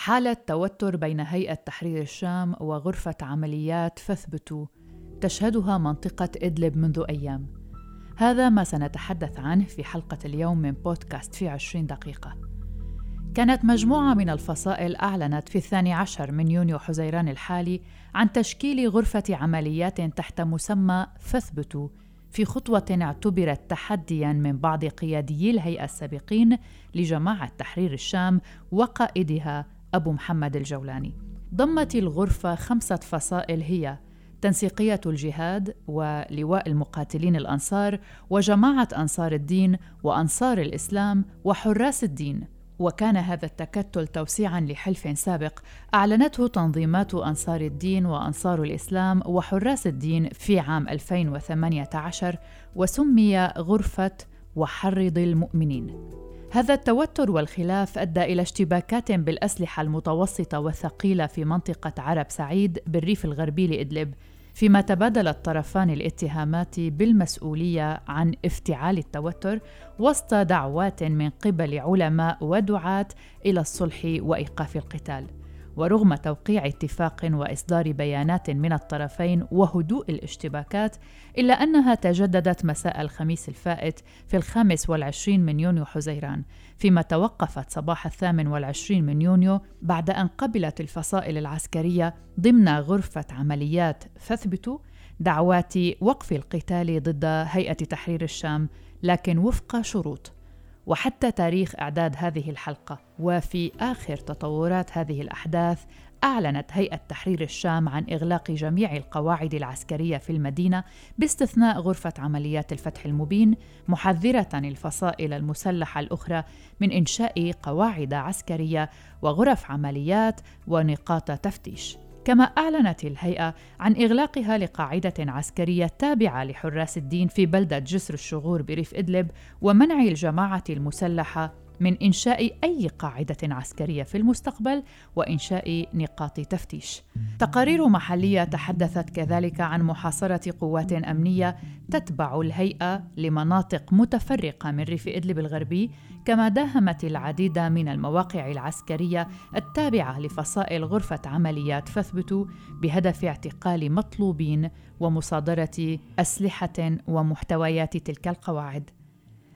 حالة توتر بين هيئة تحرير الشام وغرفة عمليات فاثبتوا تشهدها منطقة إدلب منذ أيام. هذا ما سنتحدث عنه في حلقة اليوم من بودكاست في عشرين دقيقة. كانت مجموعة من الفصائل أعلنت في الثاني عشر من يونيو حزيران الحالي عن تشكيل غرفة عمليات تحت مسمى فاثبتوا في خطوة اعتبرت تحديا من بعض قياديي الهيئة السابقين لجماعة تحرير الشام وقائدها أبو محمد الجولاني. ضمت الغرفة خمسة فصائل هي تنسيقية الجهاد ولواء المقاتلين الأنصار وجماعة أنصار الدين وأنصار الإسلام وحراس الدين وكان هذا التكتل توسيعا لحلف سابق أعلنته تنظيمات أنصار الدين وأنصار الإسلام وحراس الدين في عام 2018 وسمي غرفة وحرض المؤمنين هذا التوتر والخلاف أدى إلى اشتباكات بالأسلحة المتوسطة والثقيلة في منطقة عرب سعيد بالريف الغربي لإدلب فيما تبادل الطرفان الاتهامات بالمسؤولية عن افتعال التوتر وسط دعوات من قبل علماء ودعاة إلى الصلح وإيقاف القتال. ورغم توقيع اتفاق وإصدار بيانات من الطرفين وهدوء الاشتباكات إلا أنها تجددت مساء الخميس الفائت في الخامس والعشرين من يونيو حزيران فيما توقفت صباح الثامن والعشرين من يونيو بعد أن قبلت الفصائل العسكرية ضمن غرفة عمليات فاثبتوا دعوات وقف القتال ضد هيئة تحرير الشام لكن وفق شروط. وحتى تاريخ إعداد هذه الحلقة. وفي آخر تطورات هذه الأحداث أعلنت هيئة تحرير الشام عن إغلاق جميع القواعد العسكرية في المدينة باستثناء غرفة عمليات الفتح المبين محذرة الفصائل المسلحة الأخرى من إنشاء قواعد عسكرية وغرف عمليات ونقاط تفتيش. كما أعلنت الهيئة عن إغلاقها لقاعدة عسكرية تابعة لحراس الدين في بلدة جسر الشغور بريف إدلب ومنع الجماعة المسلحة من إنشاء أي قاعدة عسكرية في المستقبل وإنشاء نقاط تفتيش. تقارير محلية تحدثت كذلك عن محاصرة قوات أمنية تتبع الهيئة لمناطق متفرقة من ريف إدلب الغربي، كما داهمت العديد من المواقع العسكرية التابعة لفصائل غرفة عمليات فاثبتوا بهدف اعتقال مطلوبين ومصادرة أسلحة ومحتويات تلك القواعد.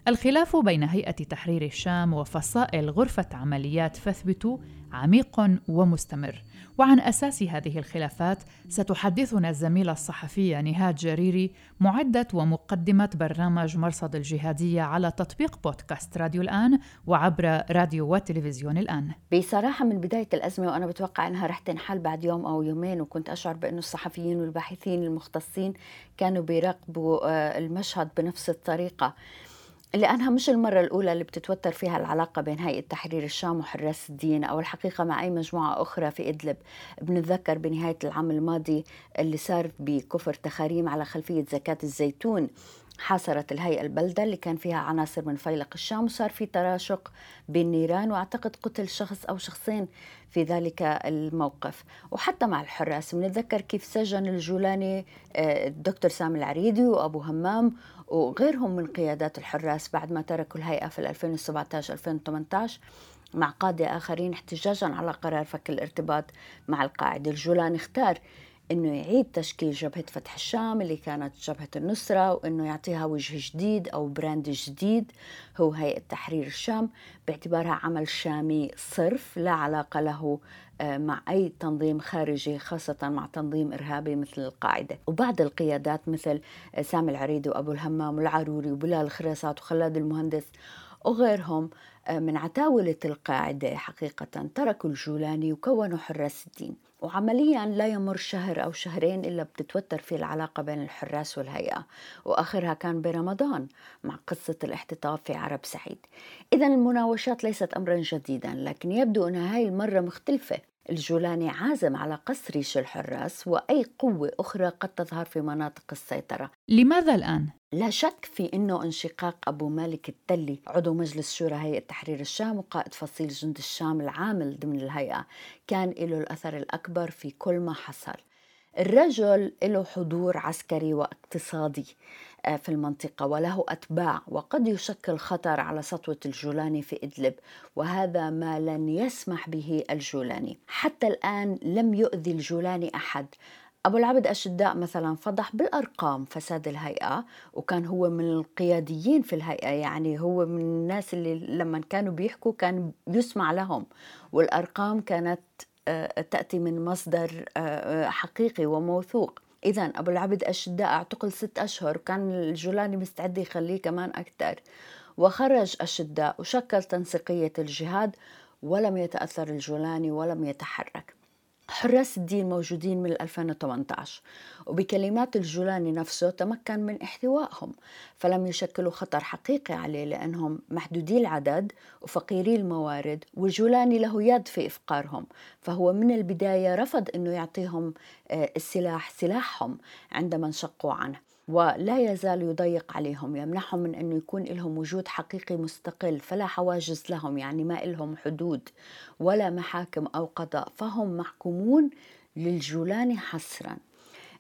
الخلاف بين هيئة تحرير الشام وفصائل غرفة عمليات فاثبتوا عميق ومستمر. وعن أساس هذه الخلافات ستحدثنا الزميلة الصحفية نهاد جريري معدة ومقدمة برنامج مرصد الجهادية على تطبيق بودكاست راديو الآن وعبر راديو وتلفزيون الآن. بصراحة من بداية الأزمة وأنا بتوقع أنها رح تنحل بعد يوم أو يومين وكنت أشعر بأنه الصحفيين والباحثين المختصين كانوا بيراقبوا آه، المشهد بنفس الطريقة. لأنها مش المرة الأولى اللي بتتوتر فيها العلاقة بين هيئة تحرير الشام وحراس الدين أو الحقيقة مع أي مجموعة أخرى في إدلب. بنتذكر بنهاية العام الماضي اللي صار بكفر تخاريم على خلفية زكاة الزيتون. حاصرت الهيئة البلدة اللي كان فيها عناصر من فيلق الشام وصار في تراشق بالنيران وأعتقد قتل شخص أو شخصين في ذلك الموقف. وحتى مع الحراس بنتذكر كيف سجن الجولاني آه، الدكتور سامي العريدي وأبو همام وغيرهم من قيادات الحراس بعد ما تركوا الهيئة في 2017-2018 مع قادة آخرين احتجاجا على قرار فك الارتباط مع القاعدة. الجولاني اختار إنه يعيد تشكيل جبهة فتح الشام اللي كانت جبهة النصرة وإنه يعطيها وجه جديد أو براند جديد هو هيئة تحرير الشام باعتبارها عمل شامي صرف لا علاقة له آه، مع أي تنظيم خارجي خاصة مع تنظيم إرهابي مثل القاعدة. وبعض القيادات مثل سامي العريدي وأبو الهمام والعروري وبلال الخراسات وخلاد المهندس وغيرهم آه، من عتاولة القاعدة حقيقة تركوا الجولاني وكونوا حراس الدين. وعمليا لا يمر شهر أو شهرين إلا بتتوتر في العلاقة بين الحراس والهيئة وآخرها كان برمضان مع قصة الاحتطاب في عرب سعيد. إذا المناوشات ليست أمرا جديدا لكن يبدو أنها هاي المرة مختلفة. الجولاني عازم على قص ريش الحراس وأي قوة أخرى قد تظهر في مناطق السيطرة. لماذا الآن؟ لا شك في أنه انشقاق أبو مالك التلي عضو مجلس شورى هيئة تحرير الشام وقائد فصيل جند الشام العامل ضمن الهيئة كان له الأثر الأكبر في كل ما حصل. الرجل له حضور عسكري واقتصادي آه، في المنطقة وله أتباع وقد يشكل خطر على سطوة الجولاني في إدلب وهذا ما لن يسمح به الجولاني. حتى الآن لم يؤذي الجولاني أحد. أبو العبد أشداء مثلا فضح بالأرقام فساد الهيئة وكان هو من القياديين في الهيئة يعني هو من الناس اللي لما كانوا بيحكوا كان يسمع لهم. والأرقام كانت آه، تأتي من مصدر آه، حقيقي وموثوق. إذا أبو العبد أشداء اعتقل ست أشهر كان الجولاني مستعد يخليه كمان أكثر. وخرج أشداء وشكل تنسيقية الجهاد ولم يتأثر الجولاني ولم يتحرك. حراس الدين موجودين من 2018 وبكلمات الجولاني نفسه تمكن من احتوائهم فلم يشكلوا خطر حقيقي عليه لأنهم محدودي العدد وفقيري الموارد والجولاني له يد في إفقارهم فهو من البداية رفض أنه يعطيهم آه، السلاح سلاحهم عندما انشقوا عنه. ولا يزال يضيق عليهم يمنحهم من أنه يكون لهم وجود حقيقي مستقل فلا حواجز لهم يعني ما لهم حدود ولا محاكم أو قضاء فهم محكومون للجولاني حصرا.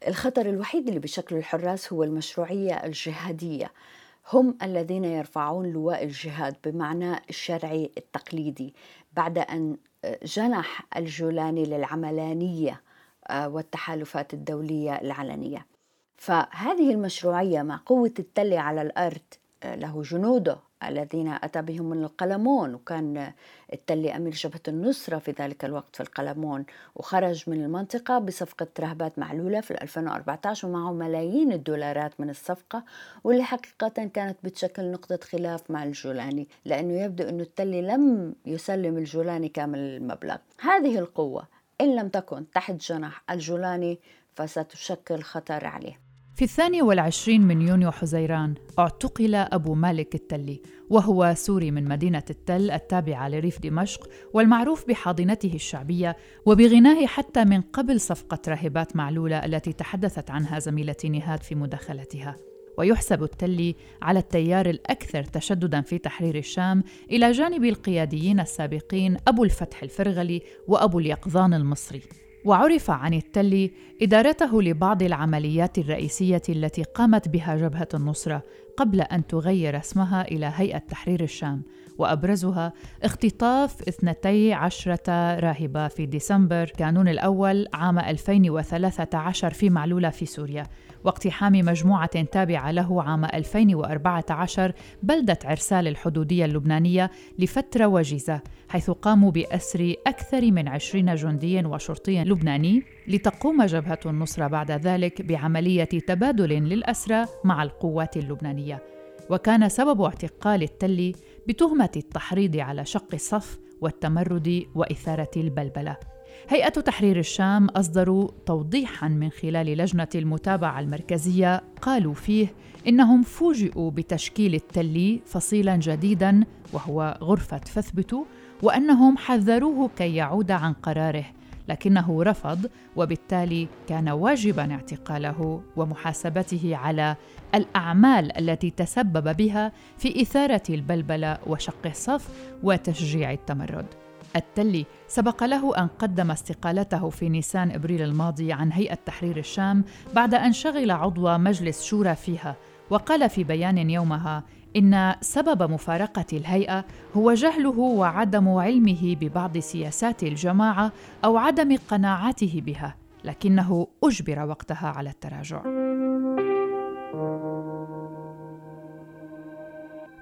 الخطر الوحيد اللي بشكل الحراس هو المشروعية الجهادية. هم الذين يرفعون لواء الجهاد بمعنى الشرعي التقليدي. بعد أن جنح الجولاني للعملانية آه، والتحالفات الدولية العلنية. فهذه المشروعية مع قوة التلي على الأرض آه، له جنوده. الذين أتى بهم من القلمون وكان التلي أمير جبهة النصرة في ذلك الوقت في القلمون. وخرج من المنطقة بصفقة رهبات معلولة في 2014 ومعه ملايين الدولارات من الصفقة. واللي حقيقة كانت بتشكل نقطة خلاف مع الجولاني لأنه يبدو أنه التلي لم يسلم الجولاني كامل المبلغ. هذه القوة إن لم تكن تحت جناح الجولاني فستشكل خطر عليه. في الثاني والعشرين من يونيو حزيران اعتقل أبو مالك التلي وهو سوري من مدينة التل التابعة لريف دمشق والمعروف بحاضنته الشعبية وبغناه حتى من قبل صفقة راهبات معلولة التي تحدثت عنها زميلتي نهاد في مداخلتها. ويحسب التلي على التيار الأكثر تشددا في تحرير الشام إلى جانب القياديين السابقين أبو الفتح الفرغلي وأبو اليقظان المصري. وعرف عن التلي إدارته لبعض العمليات الرئيسية التي قامت بها جبهة النصرة قبل أن تغير اسمها إلى هيئة تحرير الشام وأبرزها اختطاف اثنتي عشرة راهبة في ديسمبر كانون الأول عام 2013 في معلولة في سوريا. واقتحام مجموعة تابعة له عام 2014 بلدة عرسال الحدودية اللبنانية لفترة وجيزة حيث قاموا بأسر أكثر من عشرين جندي وشرطي لبناني لتقوم جبهة النصرة بعد ذلك بعملية تبادل للأسرى مع القوات اللبنانية. وكان سبب اعتقال التلي بتهمة التحريض على شق الصف والتمرد وإثارة البلبلة. هيئة تحرير الشام أصدروا توضيحا من خلال لجنة المتابعة المركزية قالوا فيه إنهم فوجئوا بتشكيل التلي فصيلا جديدا وهو غرفة فاثبتوا وأنهم حذروه كي يعود عن قراره لكنه رفض وبالتالي كان واجبا اعتقاله ومحاسبته على الأعمال التي تسبب بها في إثارة البلبلة وشق الصف وتشجيع التمرد. التلي سبق له أن قدم استقالته في نيسان إبريل الماضي عن هيئة تحرير الشام بعد أن شغل عضو مجلس شورى فيها وقال في بيان يومها إن سبب مفارقة الهيئة هو جهله وعدم علمه ببعض سياسات الجماعة أو عدم قناعته بها لكنه أجبر وقتها على التراجع.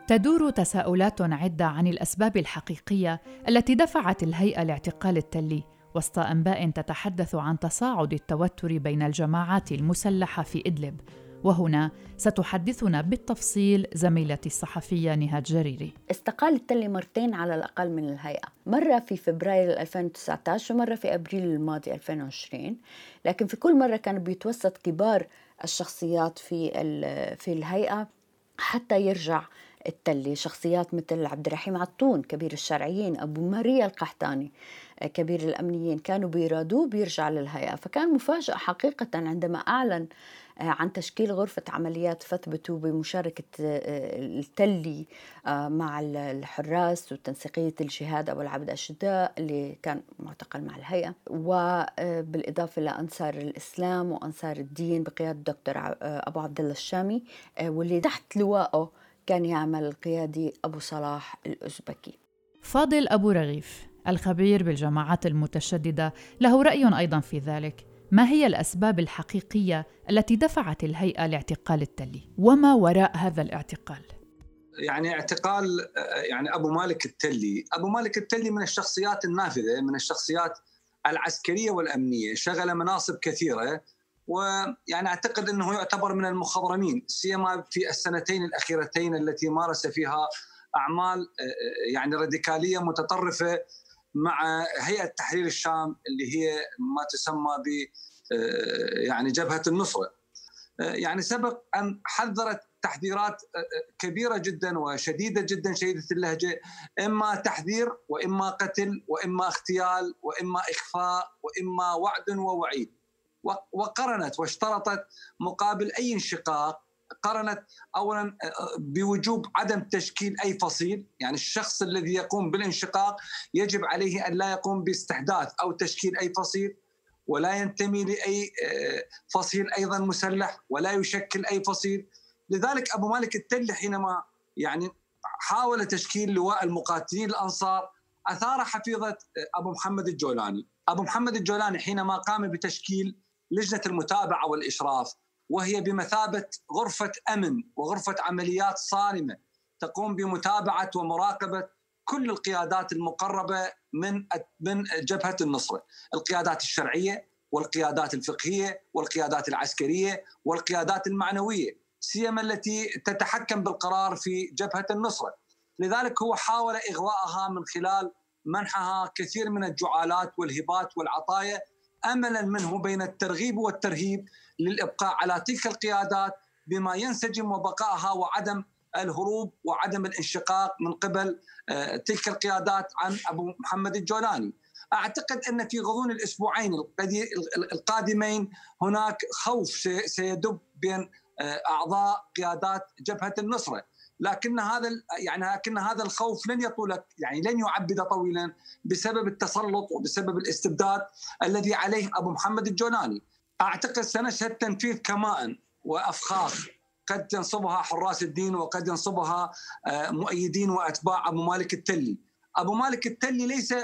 تدور تساؤلات عدة عن الأسباب الحقيقية التي دفعت الهيئة لاعتقال التلي وسط أنباء تتحدث عن تصاعد التوتر بين الجماعات المسلحة في إدلب. وهنا ستحدثنا بالتفصيل زميلتي الصحفية نهاد جريري. استقال التلي مرتين على الأقل من الهيئة مرة في فبراير 2019 ومرة في أبريل الماضي 2020 لكن في كل مرة كان بيتوسط كبار الشخصيات في في الهيئة حتى يرجع التلي شخصيات مثل عبد الرحيم عطون كبير الشرعيين أبو ماريا القحطاني آه، كبير الأمنيين كانوا بيرادوه بيرجع للهيئة. فكان مفاجأة حقيقة عندما أعلن عن تشكيل غرفة عمليات فثبتوا بمشاركة التلي مع الحراس وتنسيقية الجهاد أبو العبد الشداء اللي كان معتقل مع الهيئة. وبالإضافة لأنصار الإسلام وأنصار الدين بقيادة الدكتور أبو عبد الله الشامي واللي تحت لوائه كان يعمل القيادي أبو صلاح الأزبكي فاضل أبو رغيف الخبير بالجماعات المتشددة له رأي أيضا في ذلك. ما هي الأسباب الحقيقية التي دفعت الهيئة لاعتقال التلي؟ وما وراء هذا الاعتقال؟ يعني اعتقال يعني أبو مالك التلي، أبو مالك التلي من الشخصيات النافذة من الشخصيات العسكرية والأمنية، شغل مناصب كثيرة. ويعني أعتقد إنه يعتبر من المخضرمين سيما في السنتين الأخيرتين التي مارس فيها أعمال يعني راديكالية متطرفة مع هيئة تحرير الشام اللي هي ما تسمى ب يعني جبهة النصرة. يعني سبق أن حذرت تحذيرات كبيرة جدا وشديدة جدا شديدة اللهجة إما تحذير وإما قتل وإما اغتيال وإما إخفاء وإما وعد ووعيد. وقرنت واشترطت مقابل أي انشقاق. قرنت اولا بوجوب عدم تشكيل أي فصيل، يعني الشخص الذي يقوم بالانشقاق يجب عليه أن لا يقوم باستحداث أو تشكيل أي فصيل ولا ينتمي لأي فصيل أيضا مسلح ولا يشكل أي فصيل، لذلك أبو مالك التلي حينما يعني حاول تشكيل لواء المقاتلين الأنصار أثار حفيظة أبو محمد الجولاني، أبو محمد الجولاني حينما قام بتشكيل لجنة المتابعة والإشراف وهي بمثابة غرفة أمن وغرفة عمليات صارمة تقوم بمتابعة ومراقبة كل القيادات المقربة من من جبهة النصره، القيادات الشرعية والقيادات الفقهية والقيادات العسكرية والقيادات المعنوية، سيما التي تتحكم بالقرار في جبهة النصره. لذلك هو حاول إغواءها من خلال منحها كثير من الجعالات والهبات والعطايا املا منه بين الترغيب والترهيب للإبقاء على تلك القيادات بما ينسجم وبقائها وعدم الهروب وعدم الانشقاق من قبل آه، تلك القيادات عن أبو محمد الجولاني. أعتقد أن في غضون الأسبوعين القادمين هناك خوف سيدب بين آه، أعضاء قيادات جبهة النصره لكن هذا يعني لكن هذا الخوف لن يطول يعني لن يعبد طويلا بسبب التسلط وبسبب الاستبداد الذي عليه أبو محمد الجولاني. أعتقد سنشهد تنفيذ كمائن وأفخاخ قد ينصبها حراس الدين وقد ينصبها آه، مؤيدين وأتباع أبو مالك التلي. أبو مالك التلي ليس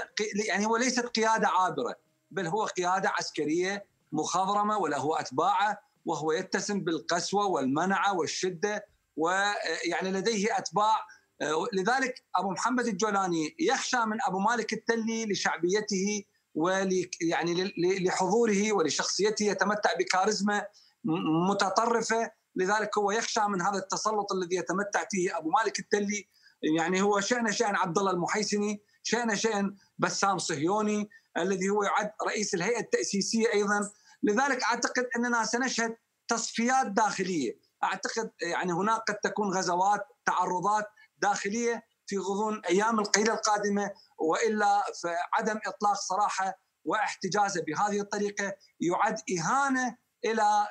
يعني هو ليست قيادة عابرة بل هو قيادة عسكرية مخضرمة وله أتباعه وهو يتسم بالقسوة والمنعة والشدة ويعني لديه أتباع لذلك أبو محمد الجولاني يخشى من أبو مالك التلي لشعبيته ول يعني لحضوره ولشخصيته يتمتع بكاريزما متطرفة. لذلك هو يخشى من هذا التسلط الذي يتمتع فيه أبو مالك التلي يعني هو شأن شأن عبد الله المحيسني شأن شأن بسام صهيوني الذي هو يعد رئيس الهيئة التأسيسية أيضا. لذلك أعتقد أننا سنشهد تصفيات داخلية. أعتقد يعني هناك قد تكون غزوات تعرضات داخلية في غضون أيام القليله القادمة وإلا فعدم إطلاق صراحة واحتجازه بهذه الطريقة يعد إهانة إلى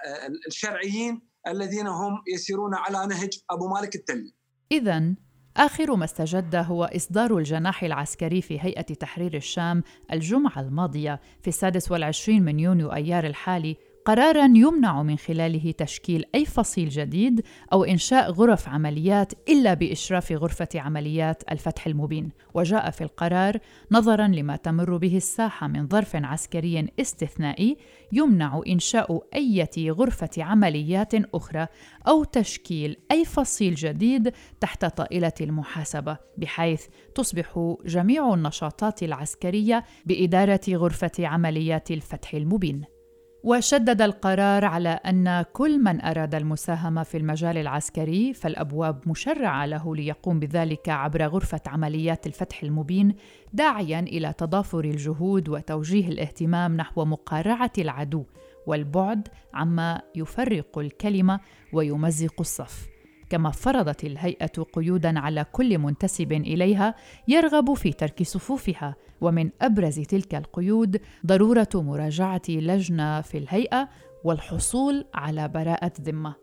الشرعيين الذين هم يسيرون على نهج أبو مالك التلي. اذا آخر ما استجد هو إصدار الجناح العسكري في هيئة تحرير الشام الجمعة الماضية في السادس والعشرين من يونيو أيار الحالي قرارا يمنع من خلاله تشكيل أي فصيل جديد أو إنشاء غرف عمليات إلا بإشراف غرفة عمليات الفتح المبين. وجاء في القرار نظرا لما تمر به الساحة من ظرف عسكري استثنائي يمنع إنشاء اي غرفة عمليات أخرى أو تشكيل أي فصيل جديد تحت طائلة المحاسبة بحيث تصبح جميع النشاطات العسكرية بإدارة غرفة عمليات الفتح المبين. وشدد القرار على أن كل من أراد المساهمة في المجال العسكري فالأبواب مشرعة له ليقوم بذلك عبر غرفة عمليات الفتح المبين داعيا إلى تضافر الجهود وتوجيه الاهتمام نحو مقارعة العدو والبعد عما يفرق الكلمة ويمزق الصف. كما فرضت الهيئة قيودا على كل منتسب إليها يرغب في ترك صفوفها ومن أبرز تلك القيود ضرورة مراجعة لجنة في الهيئة والحصول على براءة ذمة.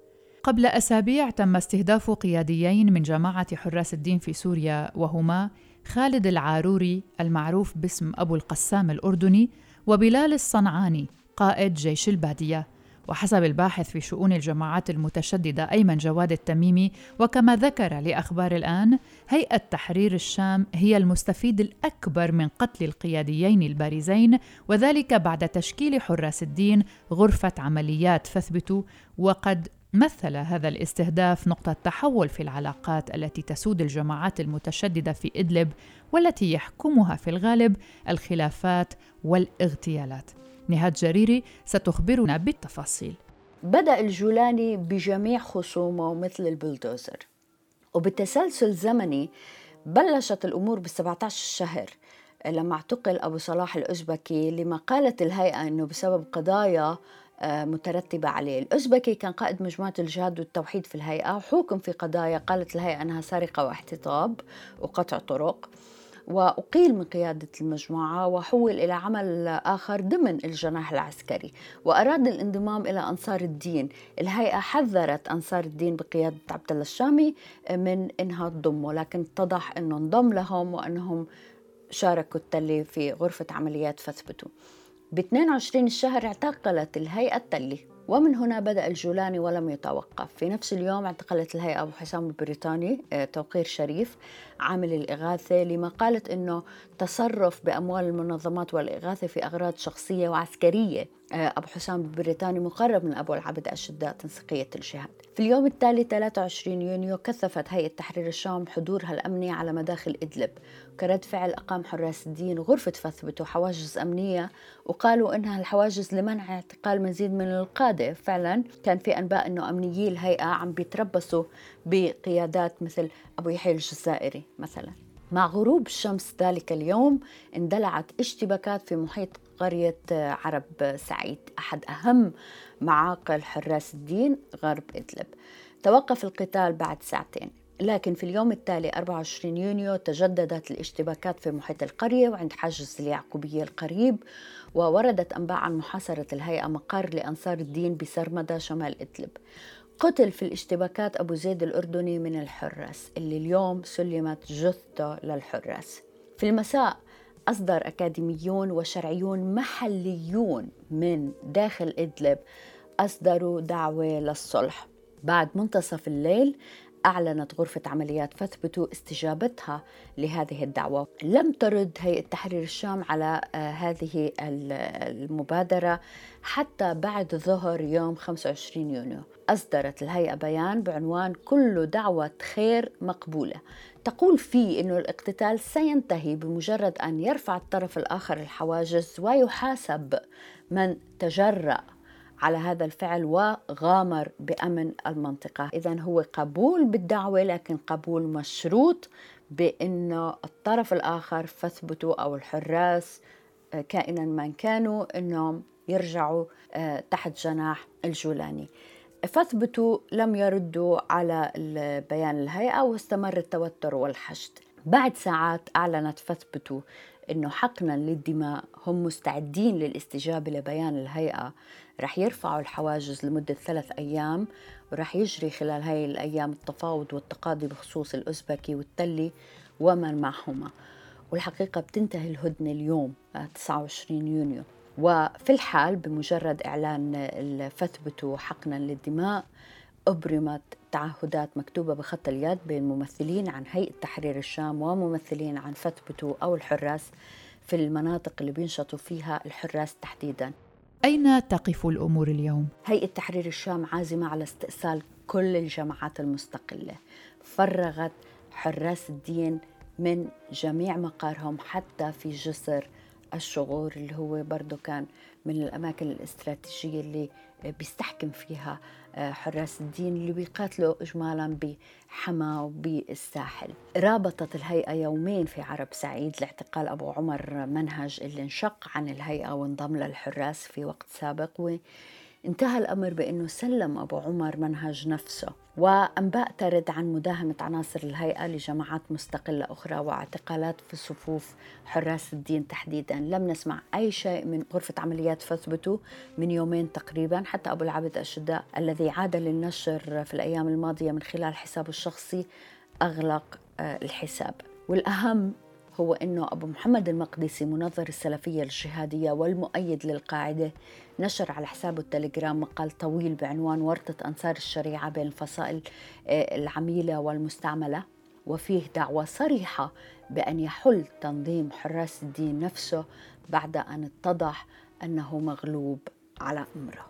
قبل أسابيع تم استهداف قياديين من جماعة حراس الدين في سوريا وهما خالد العاروري المعروف باسم أبو القسام الأردني وبلال الصنعاني قائد جيش البادية وحسب الباحث في شؤون الجماعات المتشددة أيمن جواد التميمي وكما ذكر لأخبار الآن هيئة تحرير الشام هي المستفيد الأكبر من قتل القياديين البارزين وذلك بعد تشكيل حراس الدين غرفة عمليات فاثبتوا وقد مثل هذا الاستهداف نقطة تحول في العلاقات التي تسود الجماعات المتشددة في إدلب والتي يحكمها في الغالب الخلافات والاغتيالات. نهاد جريري ستخبرنا بالتفاصيل. بدأ الجولاني بجميع خصومه مثل البلدوزر. وبالتسلسل زمني بلشت الأمور ب 17 شهر لما اعتقل أبو صلاح الأزبكي لما قالت الهيئة أنه بسبب قضايا آه، مترتبة عليه. الأزبكي كان قائد مجموعة الجهاد والتوحيد في الهيئة وحوكم في قضايا. قالت الهيئة أنها سرقة واحتطاب وقطع طرق. وأقيل من قيادة المجموعة وحول إلى عمل آخر ضمن الجناح العسكري. وأراد الانضمام إلى أنصار الدين. الهيئة حذرت أنصار الدين بقيادة عبد الله الشامي من إنها تضمه لكن اتضح أنه انضم لهم وأنهم شاركوا التلي في غرفة عمليات فاثبتوا. ب 22 الشهر اعتقلت الهيئة التلي. ومن هنا بدأ الجولاني ولم يتوقف. في نفس اليوم اعتقلت الهيئة أبو حسام البريطاني آه، توقير شريف عامل الإغاثة لما قالت أنه تصرف بأموال المنظمات والإغاثة في أغراض شخصية وعسكرية. آه، أبو حسام البريطاني مقرب من أبو العبد أشداء تنسيقية الجهاد. في اليوم التالي 23 يونيو كثفت هيئة تحرير الشام حضورها الأمني على مداخل إدلب. كرد فعل أقام حراس الدين غرفة فثبت وحواجز أمنية وقالوا إنها الحواجز لمنع اعتقال مزيد من القادة فعلا كان في أنباء أنه أمنيي الهيئة عم بيتربصوا بقيادات مثل أبو يحيى الجزائري مثلا. مع غروب الشمس ذلك اليوم اندلعت اشتباكات في محيط قرية عرب سعيد. أحد أهم معاقل حراس الدين غرب إدلب. توقف القتال بعد ساعتين. لكن في اليوم التالي 24 يونيو تجددت الاشتباكات في محيط القرية وعند حاجز اليعقوبية القريب ووردت أنباء عن محاصرة الهيئة مقر لأنصار الدين بسرمدة شمال إدلب. قتل في الاشتباكات أبو زيد الأردني من الحراس اللي اليوم سلمت جثته للحراس. في المساء أصدر أكاديميون وشرعيون محليون من داخل إدلب أصدروا دعوة للصلح. بعد منتصف الليل أعلنت غرفة عمليات فثبتوا استجابتها لهذه الدعوة. لم ترد هيئة تحرير الشام على آه، هذه المبادرة حتى بعد ظهر يوم 25 يونيو. أصدرت الهيئة بيان بعنوان كل دعوة خير مقبولة تقول فيه أنه الاقتتال سينتهي بمجرد أن يرفع الطرف الآخر الحواجز ويحاسب من تجرأ. على هذا الفعل وغامر بأمن المنطقة، اذا هو قبول بالدعوة لكن قبول مشروط بانه الطرف الآخر فثبتوا أو الحراس آه، كائنا من كانوا إنهم يرجعوا آه، تحت جناح الجولاني. فثبتوا لم يردوا على بيان الهيئة واستمر التوتر والحشد. بعد ساعات أعلنت فثبتوا إنه حقنا للدماء هم مستعدين للاستجابة لبيان الهيئة رح يرفعوا الحواجز لمدة ثلاث أيام ورح يجري خلال هاي الأيام التفاوض والتقاضي بخصوص الأزبكي والتلي ومن معهما. والحقيقة بتنتهي الهدنة اليوم 29 آه، يونيو. وفي الحال بمجرد إعلان الفثبت حقنا للدماء أبرمت تعهدات مكتوبة بخط اليد بين ممثلين عن هيئة تحرير الشام وممثلين عن فثبتو أو الحراس في المناطق اللي بينشطوا فيها الحراس تحديداً. أين تقف الأمور اليوم؟ هيئة تحرير الشام عازمة على استئصال كل الجماعات المستقلة فرغت حراس الدين من جميع مقارهم حتى في جسر الشغور اللي هو برضه كان من الأماكن الاستراتيجية اللي بيستحكم فيها حراس الدين اللي بيقاتلوا إجمالا بحما وبالساحل. رابطت الهيئة يومين في عرب سعيد لاعتقال أبو عمر منهج اللي انشق عن الهيئة وانضم للحراس في وقت سابق انتهى الأمر بأنه سلم أبو عمر منهج نفسه وأنباء ترد عن مداهمة عناصر الهيئة لجماعات مستقلة أخرى واعتقالات في صفوف حراس الدين تحديدا. لم نسمع أي شيء من غرفة عمليات فثبتوا من يومين تقريبا. حتى أبو العبد الشداء الذي عاد للنشر في الأيام الماضية من خلال حسابه الشخصي أغلق آه، الحساب. والأهم هو أنه أبو محمد المقدسي منظر السلفية الجهادية والمؤيد للقاعدة نشر على حسابه التليجرام مقال طويل بعنوان ورطة أنصار الشريعة بين الفصائل آه، العميلة والمستعملة. وفيه دعوة صريحة بأن يحل تنظيم حراس الدين نفسه بعد أن اتضح أنه مغلوب على أمره.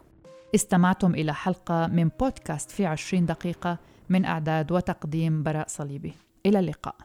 استمعتم إلى حلقة من بودكاست في عشرين دقيقة من إعداد وتقديم براء صليبي. إلى اللقاء.